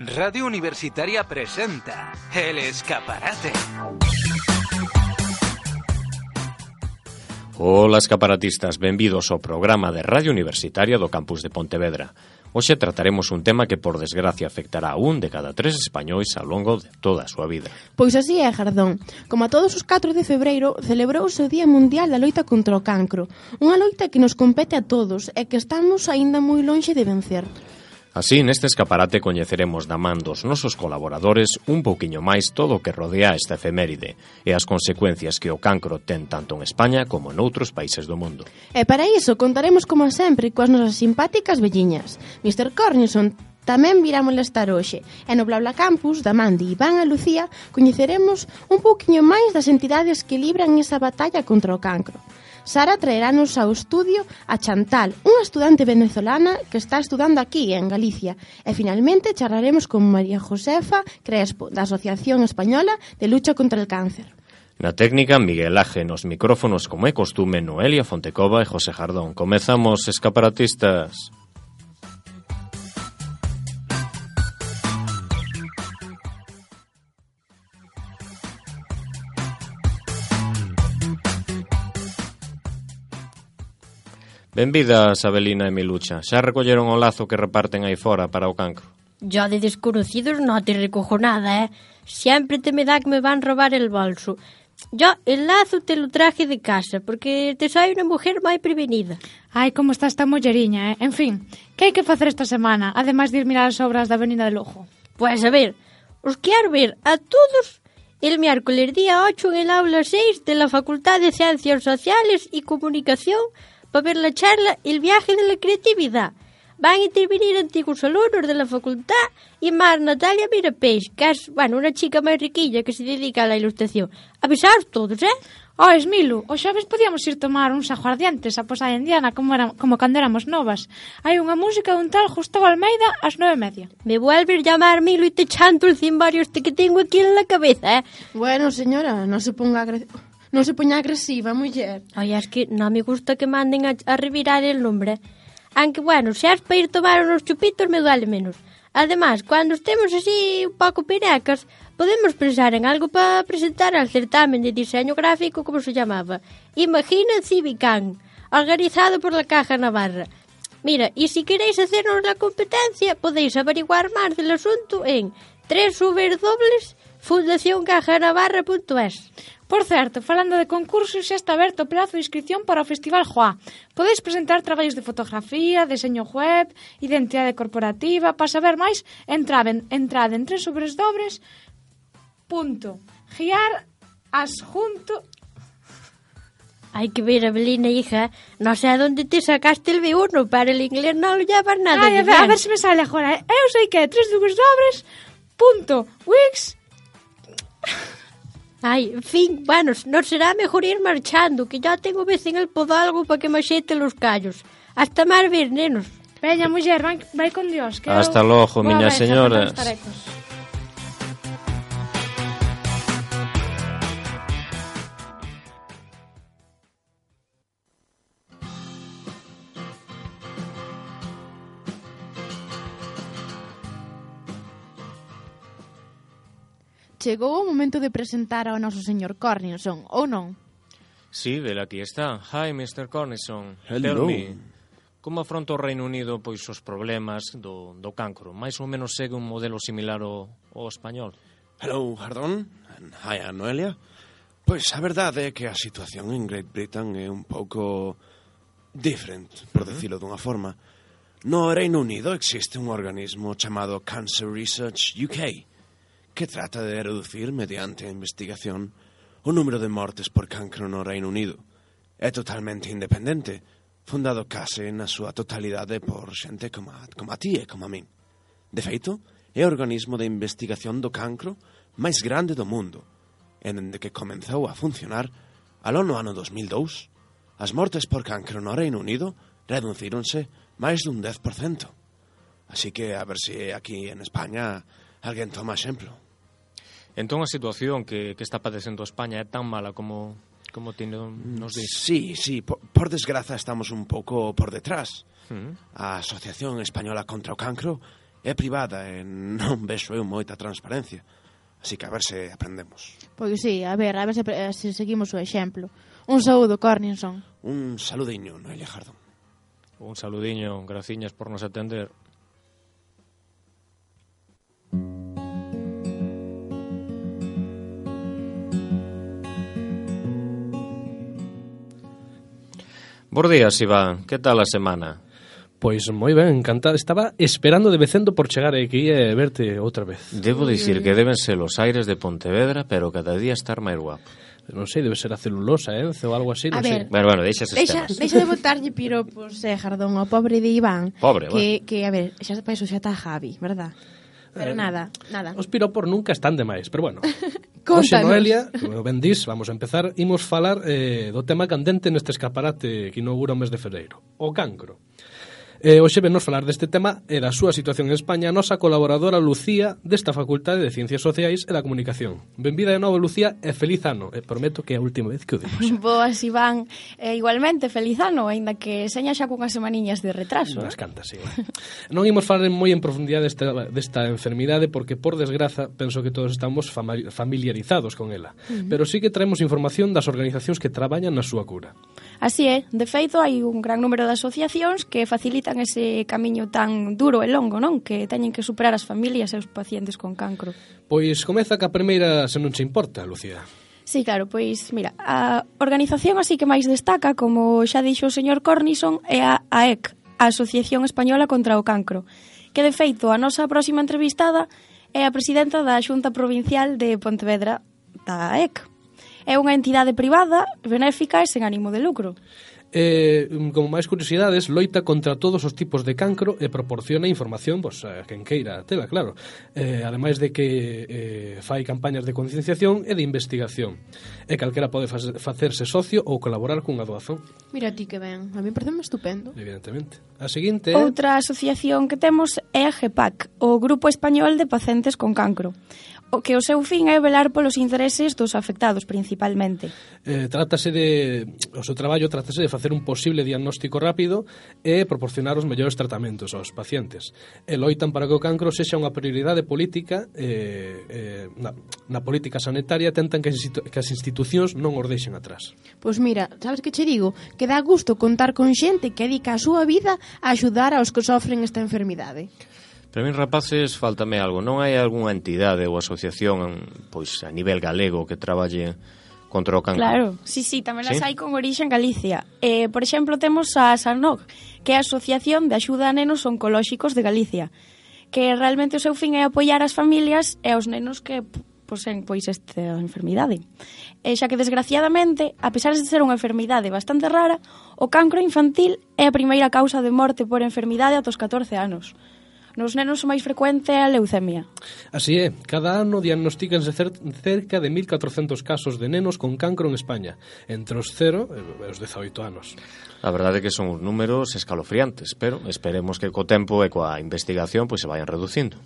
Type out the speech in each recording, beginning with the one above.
Radio Universitaria presenta El Escaparate. Ola escaparatistas, benvidos ao programa de Radio Universitaria do Campus de Pontevedra. Hoxe trataremos un tema que por desgracia afectará a un de cada tres españois ao longo de toda a súa vida. Pois así é, Jardón. Como a todos os 4 de febreiro, celebrouse o Día Mundial da Loita contra o Cancro, unha loita que nos compete a todos e que estamos aínda moi lonxe de vencer. Así, neste escaparate coñeceremos da man dos nosos colaboradores un pouquiño máis todo o que rodea esta efeméride e as consecuencias que o cancro ten tanto en España como en outros países do mundo. E para iso contaremos como sempre coas nosas simpáticas velliñas. Mr. Cornison tamén virá molestar hoxe e no Blabla Campus da man de Iván a Lucía coñeceremos un pouquiño máis das entidades que libran esa batalla contra o cancro. Sara traerános ao estudio a Chantal, unha estudante venezolana que está estudando aquí, en Galicia. E finalmente charraremos con María Josefa Crespo, da Asociación Española de Lucha contra el Cáncer. Na técnica, Miguel Aje, nos micrófonos como é costume Noelia Fontecova e José Jardón. Comezamos, escaparatistas. Benvidas, Abelina e Milucha. Xa recolleron o lazo que reparten aí fora para o cancro? Yo de desconocidos no te recojo nada, ¿eh? Siempre te me da que me van a robar el bolso. Yo el lazo te lo traje de casa porque te soy una mujer moi prevenida. Ai, como está esta molleriña, eh? En fin, que hai que facer esta semana, ademais de ir mirar as obras da Avenida de Lujo? Pues a ver, os quero ver a todos el miércoles día 8 en el aula 6 de la Facultad de Ciencias Sociales y Comunicación para ver la charla El viaje de la creatividad. Van a intervenir antiguos alumnos de la facultad y más Natalia Mirapeix, que es bueno, una chica más riquilla que se dedica a la ilustración. Avisaos todos, ¿eh? Oh, Esmilo, o xoves podíamos ir tomar uns aguardientes a Posada Indiana como, era, como cando éramos novas. Hai unha música dun tal Gustavo Almeida ás nove e media. Me vuelves a llamar, Milo, e te chanto el cimbario este que tengo aquí en la cabeza, eh? Bueno, señora, non se ponga agresiva. Non se poña agresiva, muller. Ai, es que non me gusta que manden a, a revirar el nombre. Aunque, bueno, se as para ir tomar unos chupitos me duele menos. Además, cando estemos así un pouco pirecas, podemos pensar en algo para presentar al certamen de diseño gráfico como se llamaba. Imagina Civicán, organizado por la Caja Navarra. Mira, e se si queréis hacernos la competencia, podéis averiguar máis del asunto en www.fundacioncajanavarra.es Por certo, falando de concursos, xa está aberto o plazo de inscripción para o Festival Joa. Podedes presentar traballos de fotografía, deseño web, identidade corporativa... Para saber máis, entraden, entraden tres sobres dobres punto giar asjunto Hai que ver, Abelina, hija, non sei a onde te sacaste el B1 para el inglés non lo llevas nada. Ay, a, ver, a ver se me sale agora. Eh? Eu sei que é tres dúbios dobres, punto, wix... Ay, en fin, bueno, no será mejor ir marchando, que ya tengo vez en el podalgo para que me achete los callos. Hasta más ver, nenos. Veña, muller, vai, vai con Dios. Que Hasta logo, vou miñas chegou o momento de presentar ao noso señor Cornison, ou non? Sí, de la está. Hi, Mr. Cornison. Hello. Tell me, como afronta o Reino Unido pois os problemas do, do cancro? Mais ou menos segue un modelo similar ao, ao español? Hello, Hardón. Hi, Noelia. Pois a verdade é que a situación en Great Britain é un pouco different, por decirlo dunha forma. No Reino Unido existe un organismo chamado Cancer Research UK, que trata de reducir mediante a investigación o número de mortes por cancro no Reino Unido. É totalmente independente, fundado case na súa totalidade por xente como a, como a ti e como a min. De feito, é o organismo de investigación do cancro máis grande do mundo, e dende que comenzou a funcionar, aló no ano 2002, as mortes por cancro no Reino Unido reducironse máis dun 10%. Así que a ver se si aquí en España alguén toma exemplo. Entón a situación que, que está padecendo España é tan mala como, como tiene, nos diz? Sí, sí, por, por desgraza estamos un pouco por detrás. Mm. A Asociación Española contra o Cancro é privada e non vexo eu moita transparencia. Así que a ver se aprendemos. Pois sí, a ver, a ver se, eh, se seguimos o exemplo. Un saúdo, Corninson. Un saludiño, Noelia Jardón. Un saludiño, graciñas por nos atender. Bos días, Iván. Que tal a semana? Pois moi ben, encantado. Estaba esperando de vecendo por chegar e que eh, ia verte outra vez. Debo dicir que deben ser os aires de Pontevedra, pero cada día estar máis guapo. Non sei, debe ser a celulosa, eh? ou algo así, non A sei. ver, Bueno, bueno, deixa esos deixa, temas. deixa de botarlle piropos, eh, Jardón, ao pobre de Iván. Pobre, que, que, a ver, xa para iso xa está Javi, verdad? Pero eh, nada, nada. Os piropos nunca están de máis, pero bueno. Contanos. Noelia, como ben dis, vamos a empezar, imos falar eh, do tema candente neste escaparate que inaugura o mes de febreiro, o cancro. E hoxe venos falar deste tema e da súa situación en España a nosa colaboradora Lucía desta Facultade de Ciencias Sociais e da Comunicación. Benvida de novo, Lucía, e feliz ano. E prometo que é a última vez que o demos. Boas, Iván. E igualmente, feliz ano, aínda que seña xa cunhas semaniñas de retraso. Unhas eh? cantas, sí. non imos falar moi en profundidade desta, desta enfermidade porque, por desgraza, penso que todos estamos familiarizados con ela. Uh -huh. Pero sí que traemos información das organizacións que traballan na súa cura. Así é. De feito, hai un gran número de asociacións que facilitan ese camiño tan duro e longo, non? Que teñen que superar as familias e os pacientes con cancro. Pois comeza ca primeira, se non se importa, Lucía. Sí, claro, pois, mira, a organización así que máis destaca, como xa dixo o señor Cornison, é a AEC, a Asociación Española contra o Cancro, que, de feito, a nosa próxima entrevistada é a presidenta da Xunta Provincial de Pontevedra, da AEC. É unha entidade privada, benéfica e sen ánimo de lucro. Eh, mm, como máis curiosidades, loita contra todos os tipos de cancro e proporciona información pois, a quen queira tela, claro. Eh, ademais de que eh, fai campañas de concienciación e de investigación. E calquera pode facerse socio ou colaborar cunha doazón. Mira ti que ben, a mí pareceme estupendo. Evidentemente. A seguinte... Outra asociación que temos é a GEPAC, o Grupo Español de Pacientes con Cancro o que o seu fin é velar polos intereses dos afectados principalmente. Eh, trátase de o seu traballo trátase de facer un posible diagnóstico rápido e proporcionar os mellores tratamentos aos pacientes. E loitan para que o cancro sexa unha prioridade política eh, eh, na, na política sanitaria tentan que, que as institucións non os deixen atrás. Pois mira, sabes que che digo? Que dá gusto contar con xente que dedica a súa vida a axudar aos que sofren esta enfermidade. Pero a rapaces, faltame algo. Non hai algunha entidade ou asociación pois a nivel galego que traballe contra o cancro? Claro, sí, sí, tamén ¿Sí? hai con orixe en Galicia. Eh, por exemplo, temos a SANOC, que é a Asociación de Axuda a Nenos Oncolóxicos de Galicia, que realmente o seu fin é apoiar as familias e aos nenos que poseen pois esta enfermidade. E xa que desgraciadamente, a pesar de ser unha enfermidade bastante rara, o cancro infantil é a primeira causa de morte por enfermidade atos 14 anos. Nos nenos o máis frecuente é a leucemia. Así é, cada ano diagnostícanse cer cerca de 1.400 casos de nenos con cancro en España, entre os 0 e os 18 anos. A verdade é que son uns números escalofriantes, pero esperemos que co tempo e coa investigación pois se vayan reducindo.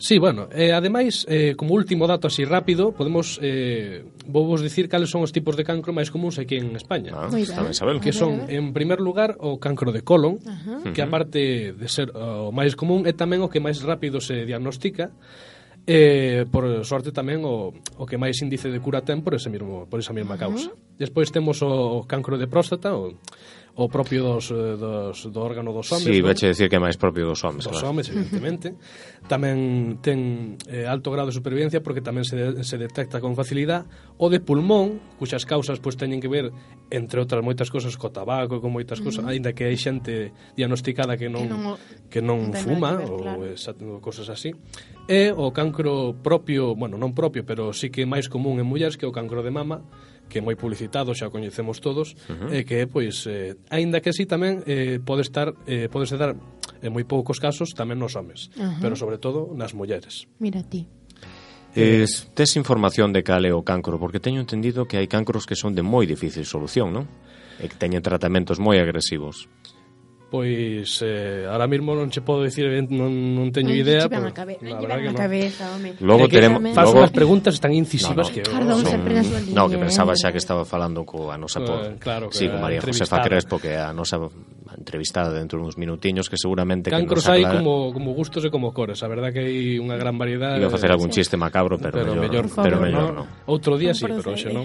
Sí, bueno, eh, ademais, eh, como último dato así rápido, podemos eh, vou vos dicir cales son os tipos de cancro máis comuns aquí en España. Ah, está ben saber. Que son, en primer lugar, o cancro de colon, Ajá. que aparte de ser eh, o máis común, é tamén o que máis rápido se diagnostica, Eh, por sorte tamén o, o que máis índice de cura ten por, ese mismo, por esa mesma causa. Despois temos o cancro de próstata, o o propio dos, eh, dos, do órgano dos homes. Sí, sí, veche decir que é máis propio dos homes. Dos claro. homes, evidentemente. tamén ten eh, alto grado de supervivencia porque tamén se, de, se detecta con facilidade o de pulmón, cuxas causas pois pues, teñen que ver, entre outras moitas cosas, co tabaco, con moitas mm cosas, aínda que hai xente diagnosticada que non, que non, que non fuma que ver, claro. ou esa, cosas así. E o cancro propio, bueno, non propio, pero sí que é máis común en mulleres que o cancro de mama, que é moi publicitado, xa o coñecemos todos, uh -huh. e que pois eh, aínda que así tamén eh, pode estar eh, pode dar en moi poucos casos tamén nos homes, uh -huh. pero sobre todo nas mulleres. Mira ti. Es, tes información de cal é o cancro, porque teño entendido que hai cancros que son de moi difícil solución, non? E que teñen tratamentos moi agresivos. Pois eh, ahora mismo non che podo dicir non, non teño non, idea pero, cabe, non llevan na cabeza, no. home. Logo que teremos Faz logo... unhas preguntas tan incisivas no, no, que Perdón, son... se prendas o No, que pensaba eh. xa que estaba falando co a nosa eh, claro, sí, con María Josefa Crespo que a nosa entrevistada dentro de uns minutiños que seguramente Cancros que nos aclara... como, como gustos e como cores a verdad que hai unha gran variedade Iba a facer algún chiste macabro pero, pero mellor, mellor, pero mellor no. Outro día sí, pero hoxe non.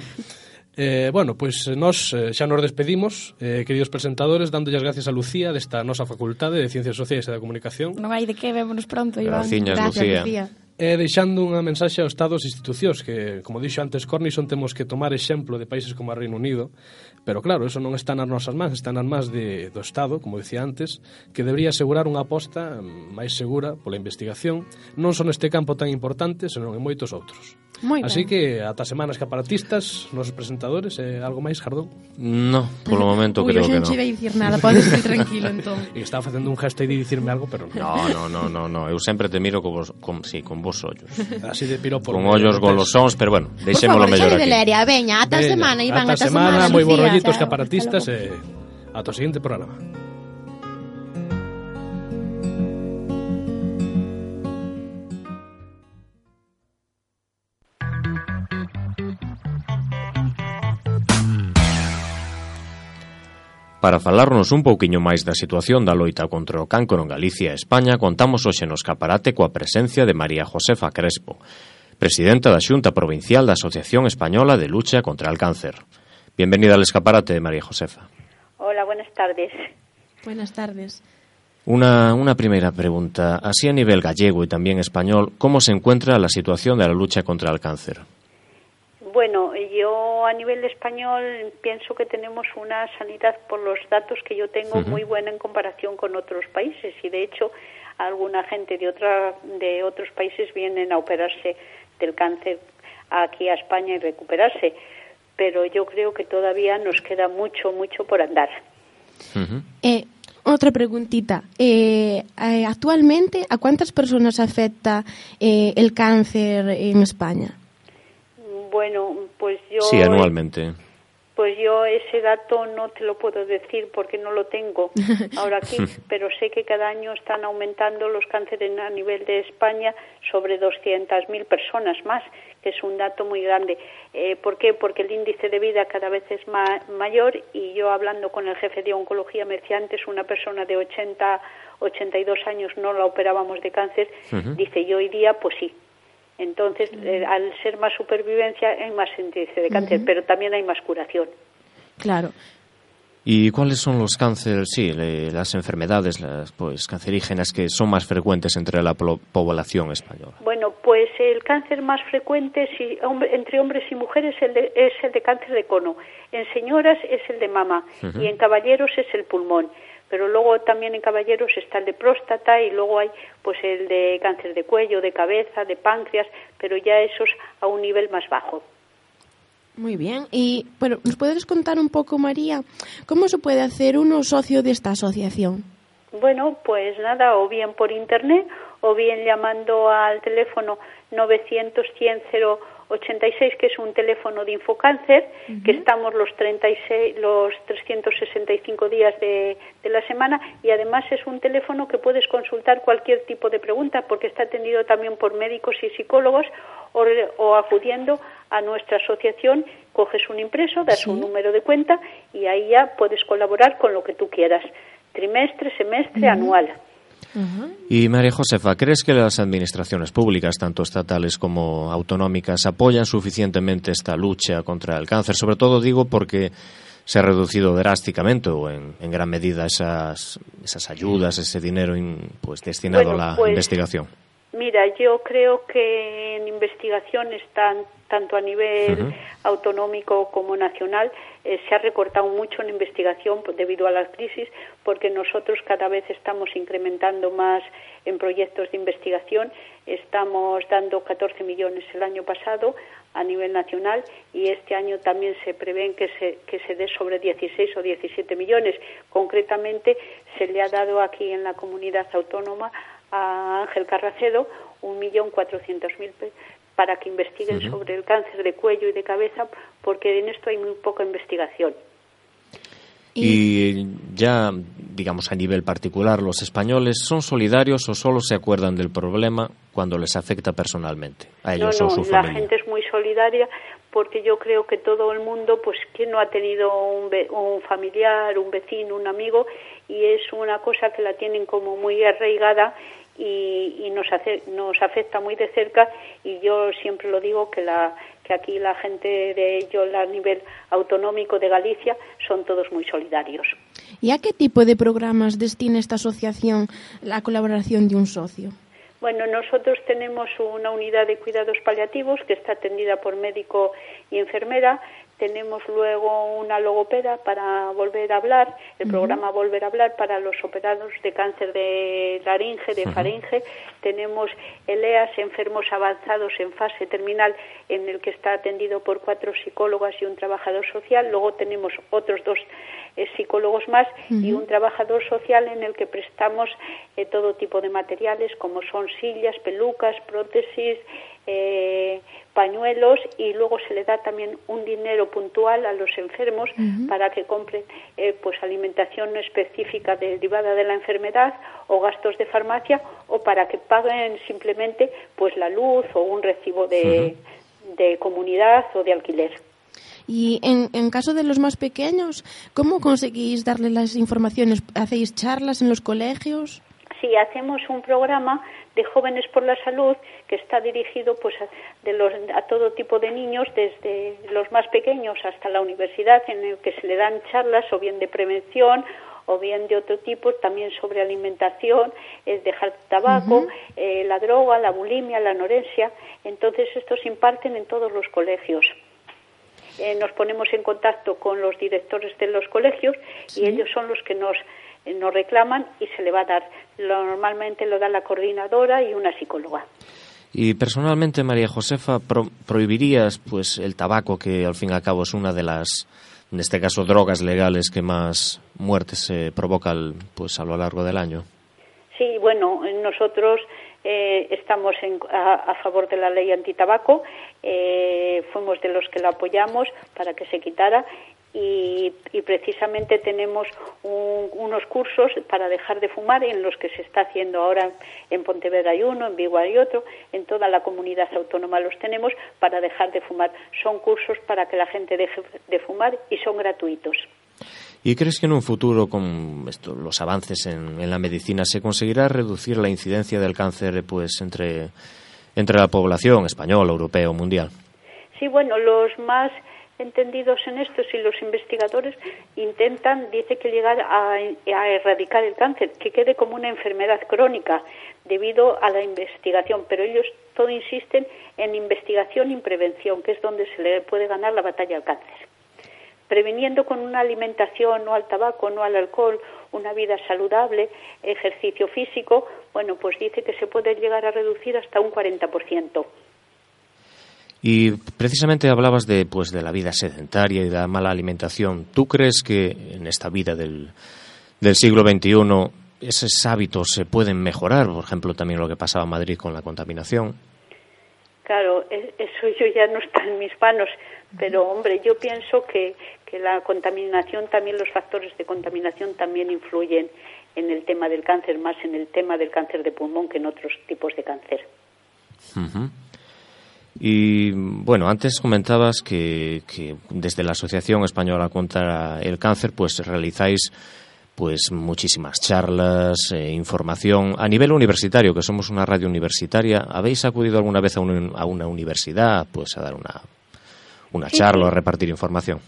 Eh, bueno, pois pues, eh, nós eh, xa nos despedimos, eh, queridos presentadores, dándolle as gracias a Lucía desta nosa Facultade de Ciencias Sociais e da Comunicación. Non hai de que, vémonos pronto, Iván. Gracias, Lucía. Lucía e deixando unha mensaxe aos estados e institucións que, como dixo antes Cornison, temos que tomar exemplo de países como o Reino Unido pero claro, eso non está nas nosas mans está nas mans de, do Estado, como dicía antes que debería asegurar unha aposta máis segura pola investigación non son este campo tan importante, senón en moitos outros Moi Así ben. que ata semanas caparatistas, nosos presentadores, eh, algo máis, Jardón? No, polo momento Uy, creo que non. Ui, xa dicir nada, podes ir tranquilo entón. E estaba facendo un gesto aí de dicirme algo, pero non. No, no, no, no, no. eu sempre te miro como, con, sí, con vos ollos. Así de piro por Con ollos golosóns, pero bueno, deixémolo mellor aquí. Por favor, de Leria, veña, ata semana, Iván, ata, ata semana. semana moi borrollitos caparatistas e ata o seguinte programa. Para falarnos un pouquiño máis da situación da loita contra o cancro en Galicia e España, contamos hoxe no escaparate coa presencia de María Josefa Crespo, presidenta da Xunta Provincial da Asociación Española de Lucha contra el Cáncer. Bienvenida al escaparate, María Josefa. Hola, buenas tardes. Buenas tardes. Una, una primera pregunta. Así a nivel gallego y también español, ¿cómo se encuentra la situación de la lucha contra el cáncer? Bueno, yo a nivel español pienso que tenemos una sanidad, por los datos que yo tengo, muy buena en comparación con otros países y de hecho alguna gente de, otra, de otros países vienen a operarse del cáncer aquí a España y recuperarse. Pero yo creo que todavía nos queda mucho, mucho por andar. Eh, outra preguntita. Eh, eh, actualmente, a cuántas personas afecta eh, el cáncer en España? Bueno, pues yo... Sí, anualmente. Pues yo ese dato no te lo puedo decir porque no lo tengo ahora aquí, pero sé que cada año están aumentando los cánceres a nivel de España sobre 200.000 personas más, que es un dato muy grande. Eh, ¿Por qué? Porque el índice de vida cada vez es ma- mayor y yo hablando con el jefe de oncología me decía antes una persona de 80, 82 años no la operábamos de cáncer, dice y hoy día pues sí. Entonces, eh, al ser más supervivencia hay más índice de cáncer, pero también hay más curación. Claro. ¿Y cuáles son los cánceres, sí, le- las enfermedades las, pues, cancerígenas que son más frecuentes entre la población española? Bueno, pues el cáncer más frecuente si, hombre- entre hombres y mujeres el de- es el de cáncer de cono. En señoras es el de mama y en caballeros es el pulmón. Pero luego también en caballeros está el de próstata y luego hay pues el de cáncer de cuello, de cabeza, de páncreas, pero ya esos a un nivel más bajo. Muy bien. Y, bueno, ¿nos puedes contar un poco, María, cómo se puede hacer uno socio de esta asociación? Bueno, pues nada, o bien por internet o bien llamando al teléfono 900 100 086, que es un teléfono de Infocáncer, que estamos los 36, los 365 días de, de la semana y además es un teléfono que puedes consultar cualquier tipo de pregunta porque está atendido también por médicos y psicólogos o, o acudiendo a nuestra asociación, coges un impreso, das un número de cuenta y ahí ya puedes colaborar con lo que tú quieras trimestre, semestre, anual. Y María Josefa, ¿crees que las administraciones públicas, tanto estatales como autonómicas, apoyan suficientemente esta lucha contra el cáncer? Sobre todo digo porque se ha reducido drásticamente o en, en gran medida esas, esas ayudas, ese dinero in- pues destinado Bueno, a la pues, investigación. Mira, yo creo que en investigación están tanto a nivel autonómico como nacional. Eh, se ha recortado mucho en investigación pues, debido a la crisis porque nosotros cada vez estamos incrementando más en proyectos de investigación. Estamos dando 14 millones el año pasado a nivel nacional y este año también se prevén que se, que se dé sobre 16 o 17 millones. Concretamente se le ha dado aquí en la comunidad autónoma a Ángel Carracedo un millón cuatrocientos mil para que investiguen sobre el cáncer de cuello y de cabeza porque en esto hay muy poca investigación. Y ya digamos a nivel particular, los españoles son solidarios o solo se acuerdan del problema cuando les afecta personalmente a ellos no, no, o su la familia? gente es muy solidaria porque yo creo que todo el mundo, pues, ¿quién no ha tenido un, un familiar, un vecino, un amigo? Y es una cosa que la tienen como muy arraigada y, y nos, hace, nos afecta muy de cerca y yo siempre lo digo que la que aquí la gente de ellos a nivel autonómico de Galicia son todos muy solidarios. ¿Y a qué tipo de programas destina esta asociación la colaboración de un socio? Bueno, nosotros tenemos una unidad de cuidados paliativos que está atendida por médico y enfermera. Tenemos luego una logopeda para volver a hablar, el programa Volver a hablar para los operados de cáncer de laringe, de faringe. Tenemos ELEAS, enfermos avanzados en fase terminal, en el que está atendido por cuatro psicólogas y un trabajador social. Luego tenemos otros dos eh, psicólogos más y un trabajador social en el que prestamos eh, todo tipo de materiales como son sillas, pelucas, prótesis, eh, pañuelos y luego se le da también un dinero puntual a los enfermos para que compren eh, pues alimentación específica derivada de la enfermedad o gastos de farmacia o para que paguen simplemente pues la luz o un recibo de, de comunidad o de alquiler. Y en, en caso de los más pequeños, ¿cómo conseguís darle las informaciones? ¿Hacéis charlas en los colegios? Sí, hacemos un programa de jóvenes por la salud que está dirigido pues a, de los, a todo tipo de niños desde los más pequeños hasta la universidad en el que se le dan charlas o bien de prevención o bien de otro tipo también sobre alimentación es dejar tabaco eh, la droga la bulimia la anorexia. Entonces estos se imparten en todos los colegios. Eh, nos ponemos en contacto con los directores de los colegios y ellos son los que nos nos reclaman y se le va a dar. Lo, normalmente lo da la coordinadora y una psicóloga. Y personalmente, María Josefa, pro- prohibirías pues el tabaco, que al fin y al cabo es una de las, en este caso, drogas legales que más muertes eh, provoca al- pues a lo largo del año. Sí, bueno, nosotros eh, estamos en- a, a favor de la ley antitabaco, eh, fuimos de los que la apoyamos para que se quitara y, y precisamente tenemos un- unos cursos para dejar de fumar en los que se está haciendo ahora en Pontevedra hay uno, en Vigo hay otro, en toda la comunidad autónoma los tenemos para dejar de fumar. Son cursos para que la gente deje de fumar y son gratuitos. ¿Y crees que en un futuro, con esto, los avances en, en la medicina, se conseguirá reducir la incidencia del cáncer pues entre, entre la población española, europea o mundial? Sí, bueno, los más entendidos en esto y los investigadores intentan, dice que llegar a, a erradicar el cáncer, que quede como una enfermedad crónica debido a la investigación, pero ellos todo insisten en investigación y prevención, que es donde se le puede ganar la batalla al cáncer. Previniendo con una alimentación no al tabaco, no al alcohol, una vida saludable, ejercicio físico, bueno, pues dice que se puede llegar a reducir hasta un 40%. Y precisamente hablabas de, pues, de la vida sedentaria y de la mala alimentación. ¿Tú crees que en esta vida del, del siglo XXI esos hábitos se pueden mejorar? Por ejemplo, también lo que pasaba en Madrid con la contaminación. Claro, e- eso yo ya no está en mis manos, pero hombre, yo pienso que, que la contaminación, también los factores de contaminación también influyen en el tema del cáncer, más en el tema del cáncer de pulmón que en otros tipos de cáncer. Ujú. Y bueno, antes comentabas que, que desde la Asociación Española contra el Cáncer, pues realizáis pues muchísimas charlas, eh, información a nivel universitario, que somos una radio universitaria. ¿Habéis acudido alguna vez a, un- a una universidad, pues a dar una, una Sí, charla o sí. a repartir información?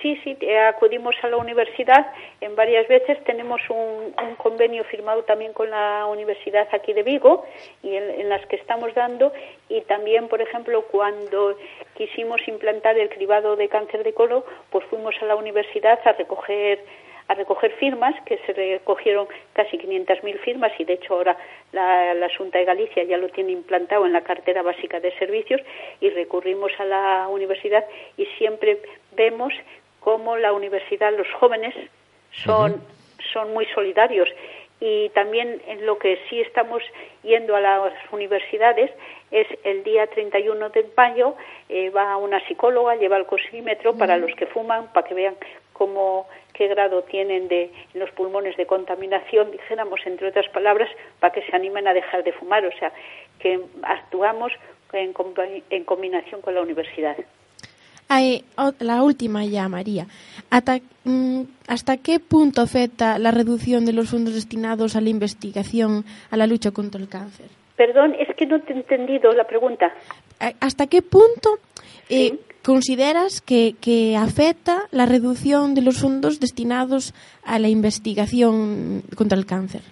Sí, sí, eh, acudimos a la universidad en varias veces. Tenemos un, convenio firmado también con la universidad aquí de Vigo y en, en las que estamos dando. Y también, por ejemplo, cuando quisimos implantar el cribado de cáncer de colon, pues fuimos a la universidad a recoger a recoger firmas, que se recogieron casi 500.000 firmas y de hecho ahora la, la Junta de Galicia ya lo tiene implantado en la cartera básica de servicios y recurrimos a la universidad y siempre vemos cómo la universidad, los jóvenes son, son muy solidarios y también en lo que sí estamos yendo a las universidades es el día 31 de mayo eh, va una psicóloga, lleva el cosímetro para los que fuman, para que vean cómo qué grado tienen de, en los pulmones de contaminación, dijéramos, entre otras palabras, para que se animen a dejar de fumar. O sea, que actuamos en, en combinación con la universidad. Hay, la última ya, María. ¿Hasta, mm, ¿Hasta qué punto afecta la reducción de los fondos destinados a la investigación, a la lucha contra el cáncer? Perdón, es que no te he entendido la pregunta. ¿Hasta qué punto eh, ¿Sí? consideras que, que afecta la reducción de los fondos destinados a la investigación contra el cáncer?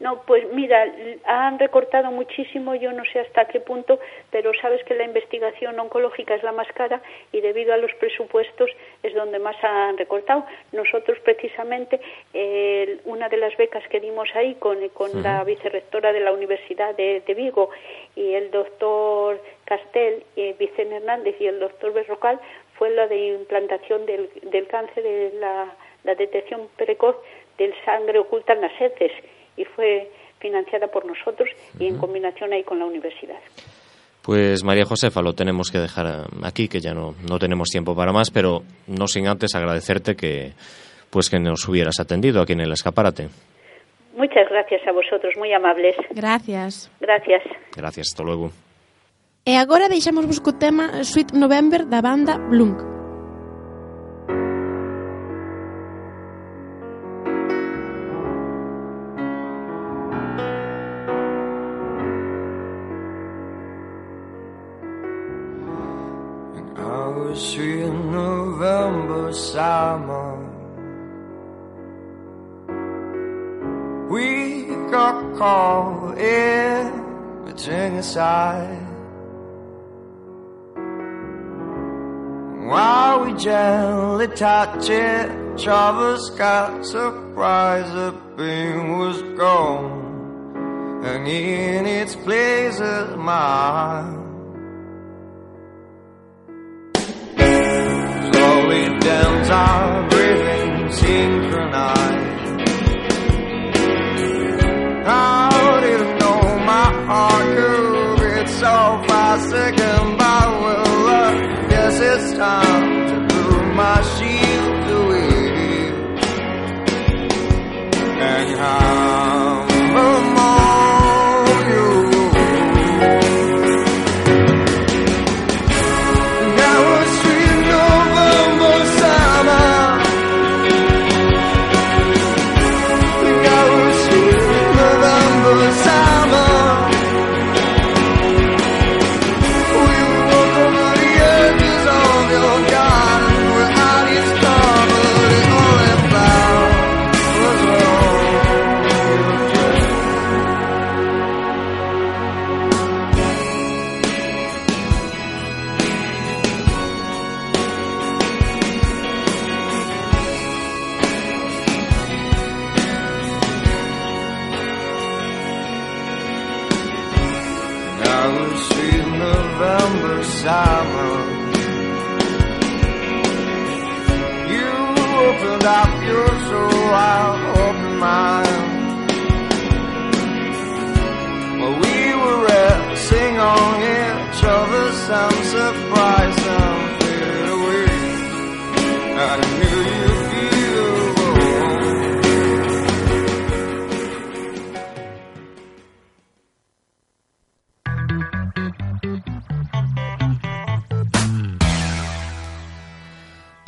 No, pues mira, han recortado muchísimo, yo no sé hasta qué punto, pero sabes que la investigación oncológica es la más cara y debido a los presupuestos es donde más han recortado. Nosotros precisamente, eh, una de las becas que dimos ahí con, la vicerrectora de la Universidad de, de, Vigo y el doctor Castel, y Vicente Hernández y el doctor Berrocal fue la de implantación del, del cáncer, de la, la detección precoz del sangre oculta en las heces y fue financiada por nosotros y en combinación ahí con la universidad. Pues María Josefa, lo tenemos que dejar aquí, que ya no, no tenemos tiempo para más, pero no sin antes agradecerte que, pues que nos hubieras atendido aquí en el escaparate. Muchas gracias a vosotros, muy amables. Gracias. Gracias. Gracias, hasta luego. E agora deixamos vos co tema Sweet November da banda Blunk. We got caught in between the side. While we gently touch it, Travis got surprised the pain was gone, and in its place a smile. Downs our breathing synchronized. I know my heart could beat so fast again? But well, I it's time to put my shield away. And how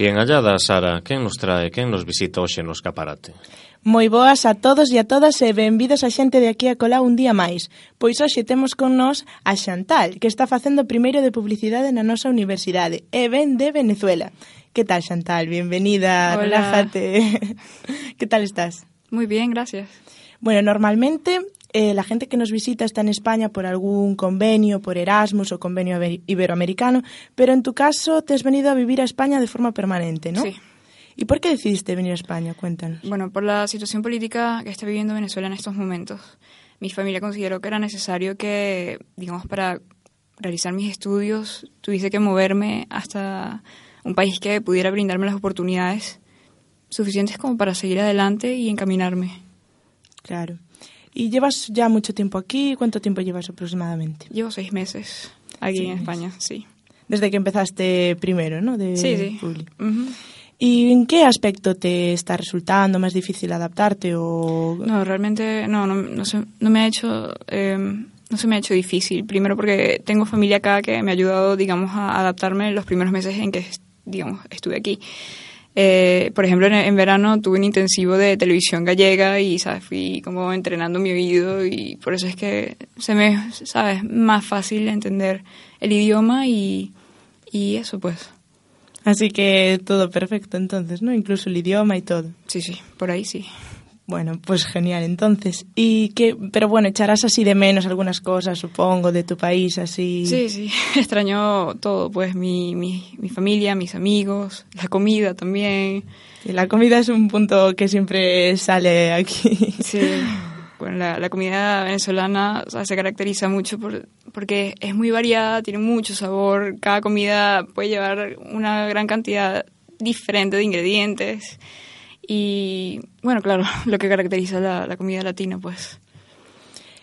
Bien hallada, Sara. Quen nos trae, quen nos visita hoxe no escaparate? Moi boas a todos e a todas e benvidos a xente de aquí a Colá un día máis. Pois hoxe temos con nós a Xantal, que está facendo primeiro de publicidade na nosa universidade, e ven de Venezuela. Que tal, Xantal? Bienvenida, Hola. relájate. que tal estás? Moi bien, gracias. Bueno, normalmente eh, la gente que nos visita está en España por algún convenio, por Erasmus o convenio iber- iberoamericano, pero en tu caso te has venido a vivir a España de forma permanente, ¿no? Sí. ¿Y por qué decidiste venir a España? Cuéntanos. Bueno, por la situación política que está viviendo Venezuela en estos momentos, mi familia consideró que era necesario que, digamos, para realizar mis estudios, tuviese que moverme hasta un país que pudiera brindarme las oportunidades suficientes como para seguir adelante y encaminarme. Claro. ¿Y llevas ya mucho tiempo aquí? ¿Cuánto tiempo llevas aproximadamente? Llevo seis meses aquí en meses. España, sí. Desde que empezaste primero, ¿no? De Sí, sí. ¿Y en qué aspecto te está resultando más difícil adaptarte o...? No, realmente no, no, no, se, no me ha hecho... Eh, no se me ha hecho difícil. Primero porque tengo familia acá que me ha ayudado, digamos, a adaptarme los primeros meses en que, digamos, estuve aquí. Eh, por ejemplo, en, en, verano tuve un intensivo de televisión gallega y, ¿sabes? Fui como entrenando mi oído y por eso es que se me, ¿sabes? Más fácil entender el idioma y, y eso, pues. Así que todo perfecto entonces, ¿no? Incluso el idioma y todo. Sí, sí, por ahí sí. Bueno, pues genial entonces. Y que, pero bueno, echarás así de menos algunas cosas, supongo, de tu país, así. Sí, sí, extraño todo, pues mi, mi, mi familia, mis amigos, la comida también. La comida es un punto que siempre sale aquí. Sí, bueno, la, la comida venezolana o sea, se caracteriza mucho por, porque es muy variada, tiene mucho sabor, cada comida puede llevar una gran cantidad diferente de ingredientes. Y bueno, claro, lo que caracteriza la, la comida latina, pues.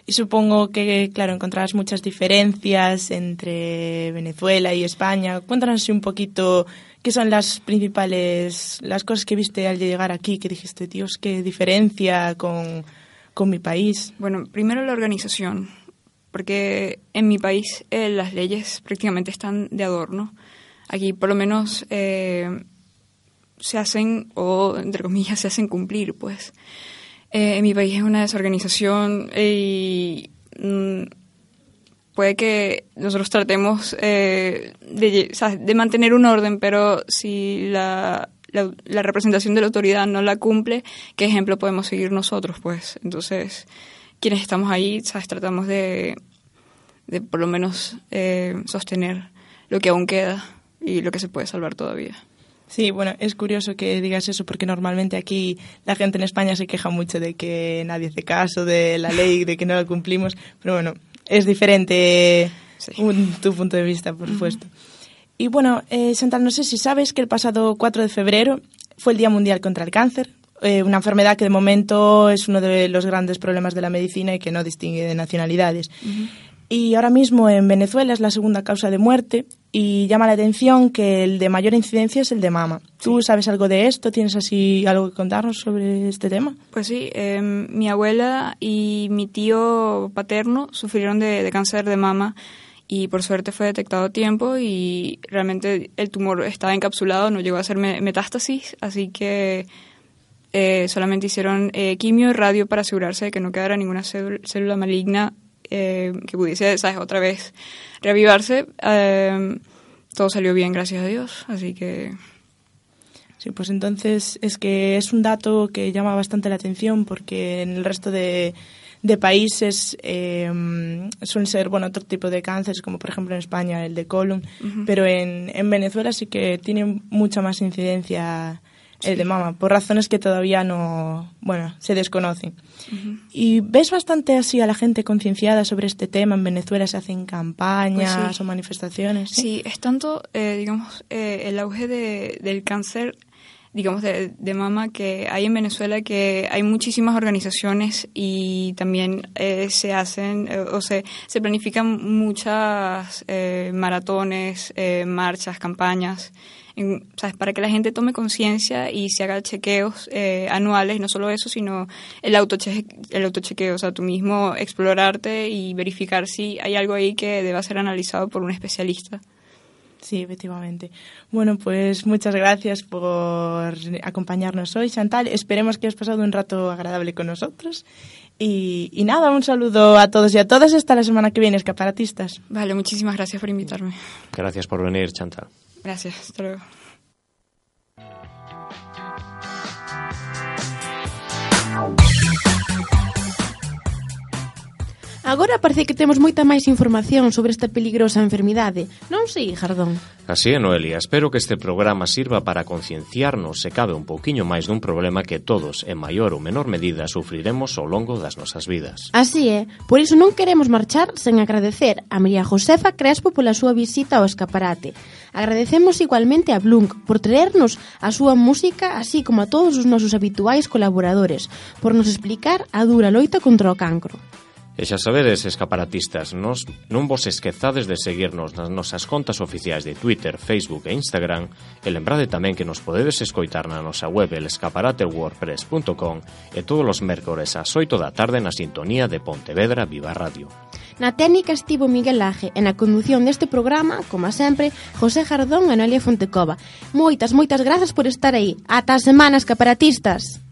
Y supongo que, claro, encontrarás muchas diferencias entre Venezuela y España. Cuéntanos un poquito qué son las principales, las cosas que viste al llegar aquí, que dijiste, Dios, qué diferencia con, con mi país. Bueno, primero la organización, porque en mi país eh, las leyes prácticamente están de adorno. Aquí por lo menos eh, se hacen, o entre comillas, se hacen cumplir, pues. Eh, en mi país es una desorganización y mm, puede que nosotros tratemos eh, de, mantener un orden, pero si la, la, la, representación de la autoridad no la cumple, ¿qué ejemplo podemos seguir nosotros? Pues entonces, quienes estamos ahí, ¿sabes? tratamos de, de por lo menos eh, sostener lo que aún queda y lo que se puede salvar todavía. Sí, bueno, es curioso que digas eso porque normalmente aquí la gente en España se queja mucho de que nadie hace caso de la ley, de que no la cumplimos, pero bueno, es diferente sí. un, tu punto de vista, por supuesto. Y bueno, eh, Chantal, no sé si sabes que el pasado 4 de febrero fue el Día Mundial contra el Cáncer, eh, una enfermedad que de momento es uno de los grandes problemas de la medicina y que no distingue de nacionalidades. Uh -huh. Y ahora mismo en Venezuela es la segunda causa de muerte y llama la atención que el de mayor incidencia es el de mama. ¿Tú sabes algo de esto? ¿Tienes así algo que contarnos sobre este tema? Pues sí, eh, mi abuela y mi tío paterno sufrieron de, de, cáncer de mama y por suerte fue detectado a tiempo y realmente el tumor estaba encapsulado, no llegó a ser metástasis, así que eh, solamente hicieron eh, quimio y radio para asegurarse de que no quedara ninguna célula maligna eh, que pudiese, ¿sabes?, otra vez reavivarse. Eh, todo salió bien, gracias a Dios, así que... Sí, pues entonces es que es un dato que llama bastante la atención porque en el resto de, de países eh, suelen ser, bueno, otro tipo de cánceres, como por ejemplo en España el de colon, uh -huh. pero en, en Venezuela sí que tiene mucha más incidencia el de mama, por razones que todavía no, bueno, se desconocen. Uh -huh. ¿Y ves bastante así a la gente concienciada sobre este tema? En Venezuela se hacen campañas pues sí. o manifestaciones. ¿sí? sí, es tanto, eh, digamos, eh, el auge de, del cáncer, digamos, de, de, mama que hay en Venezuela que hay muchísimas organizaciones y también eh, se hacen, o se, se planifican muchas maratones, marchas, campañas en, ¿sabes? para que la gente tome conciencia y se haga chequeos eh, anuales, no solo eso, sino el, autoche el autochequeo, o sea, tú mismo explorarte y verificar si hay algo ahí que deba ser analizado por un especialista. Sí, efectivamente. Bueno, pues muchas gracias por acompañarnos hoy, Chantal. Esperemos que hayas pasado un rato agradable con nosotros. Y, y, nada, un saludo a todos y a todas. Hasta la semana que viene, escaparatistas. Vale, muchísimas gracias por invitarme. Gracias por venir, Chantal. Gracias, hasta luego. Agora parece que temos moita máis información sobre esta peligrosa enfermidade. Non sei, Jardón? Así é, Noelia. Espero que este programa sirva para concienciarnos se cabe un pouquiño máis dun problema que todos, en maior ou menor medida, sufriremos ao longo das nosas vidas. Así é. Por iso non queremos marchar sen agradecer a María Josefa Crespo pola súa visita ao escaparate Agradecemos igualmente a Blunk por traernos a súa música así como a todos os nosos habituais colaboradores por nos explicar a dura loita contra o cancro. E xa sabedes, escaparatistas, nos non vos esquezades de seguirnos nas nosas contas oficiais de Twitter, Facebook e Instagram e lembrade tamén que nos podedes escoitar na nosa web elescaparaterwordpress.com e todos os mércores ás 8 da tarde na sintonía de Pontevedra Viva Radio. Na técnica estivo Miguel Laje e na condución deste programa, como sempre, José Jardón e Noelia Fontecova. Moitas, moitas grazas por estar aí. Ata a semana, escaparatistas!